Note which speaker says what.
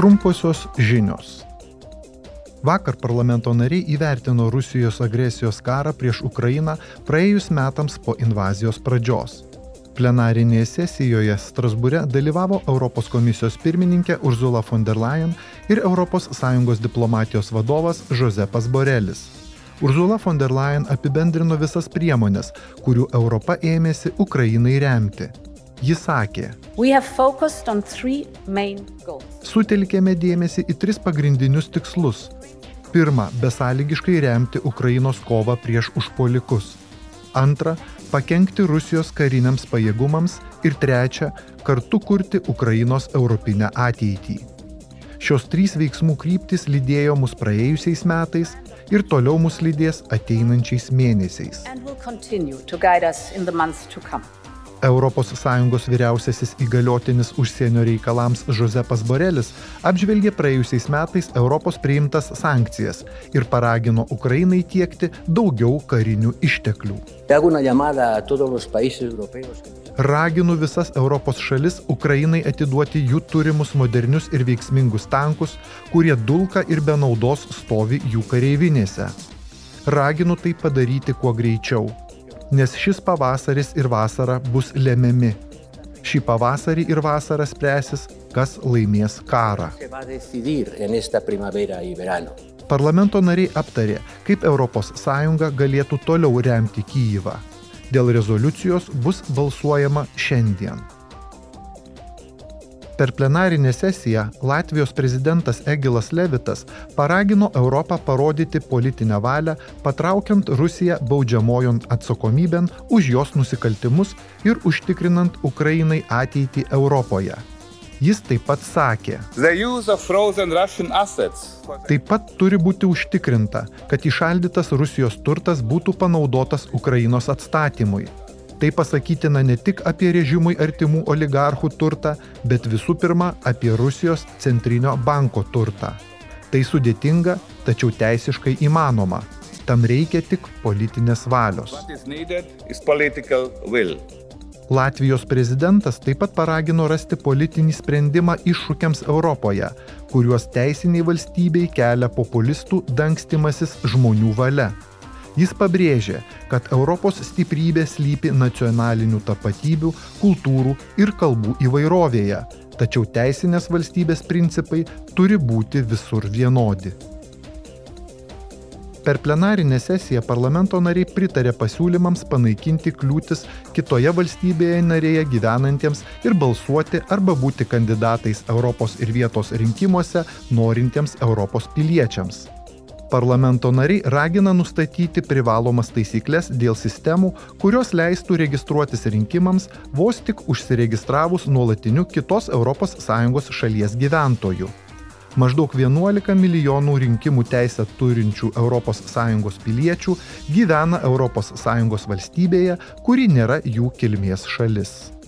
Speaker 1: Trumposios žinios. Vakar parlamento nariai įvertino Rusijos agresijos karą prieš Ukrainą praėjus metams po invazijos pradžios. Plenarinėje sesijoje Strasbūre dalyvavo Europos komisijos pirmininkė Ursula von der Leyen ir ES diplomatijos vadovas Josepas Borelis. Ursula von der Leyen apibendrino visas priemonės, kurių Europa ėmėsi Ukrainai remti. Ji sakė, sutelkėme dėmesį į tris pagrindinius tikslus. Pirma, besąlygiškai remti Ukrainos kovą prieš užpolikus. Antra, pakengti Rusijos kariniams pajėgumams. Ir trečia, kartu kurti Ukrainos europinę ateitį. Šios trys veiksmų kryptis lydėjo mus praėjusiais metais ir toliau mus lydės ateinančiais mėnesiais. ES vyriausiasis įgaliotinis užsienio reikalams Josepas Borelis apžvelgė praėjusiais metais Europos priimtas sankcijas ir paragino Ukrainai tiekti daugiau karinių išteklių. Raginu visas Europos šalis Ukrainai atiduoti jų turimus modernius ir veiksmingus tankus, kurie dulka ir be naudos stovi jų kareivinėse. Raginu tai padaryti kuo greičiau nes šis pavasaris ir vasara bus lemiami. Šį pavasarį ir vasarą spręsis, kas laimės karą. Parlamento nariai aptarė, kaip ES galėtų toliau remti Kyivą. Dėl rezoliucijos bus balsuojama šiandien. Per plenarinę sesiją Latvijos prezidentas Egilas Levitas paragino Europą parodyti politinę valią, patraukiant Rusiją baudžiamojon atsakomybėn už jos nusikaltimus ir užtikrinant Ukrainai ateitį Europoje. Jis taip pat sakė, taip pat turi būti užtikrinta, kad išaldytas Rusijos turtas būtų panaudotas Ukrainos atstatymui, Tai pasakytina ne tik apie režimui artimų oligarchų turtą, bet visų pirma apie Rusijos centrinio banko turtą. Tai sudėtinga, tačiau teisiškai įmanoma. Tam reikia tik politinės valios. Latvijos prezidentas taip pat paragino rasti politinį sprendimą iššūkiams Europoje, kuriuos teisiniai valstybei kelia populistų dangstimasis žmonių valia. Jis pabrėžė, kad Europos stiprybė slypi nacionalinių tapatybių, kultūrų ir kalbų įvairovėje, tačiau teisinės valstybės principai turi būti visur vienodi. Per plenarinę sesiją parlamento nariai pritarė pasiūlymams panaikinti kliūtis kitoje valstybėje narėje gyvenantiems ir balsuoti arba būti kandidatais Europos ir vietos rinkimuose norintiems Europos piliečiams. Parlamento nariai ragina nustatyti privalomas taisyklės dėl sistemų, kurios leistų registruotis rinkimams vos tik užsiregistravus nuolatiniu kitos ES šalies gyventoju. Maždaug 11 milijonų rinkimų teisę turinčių ES piliečių gyvena ES valstybėje, kuri nėra jų kilmės šalis.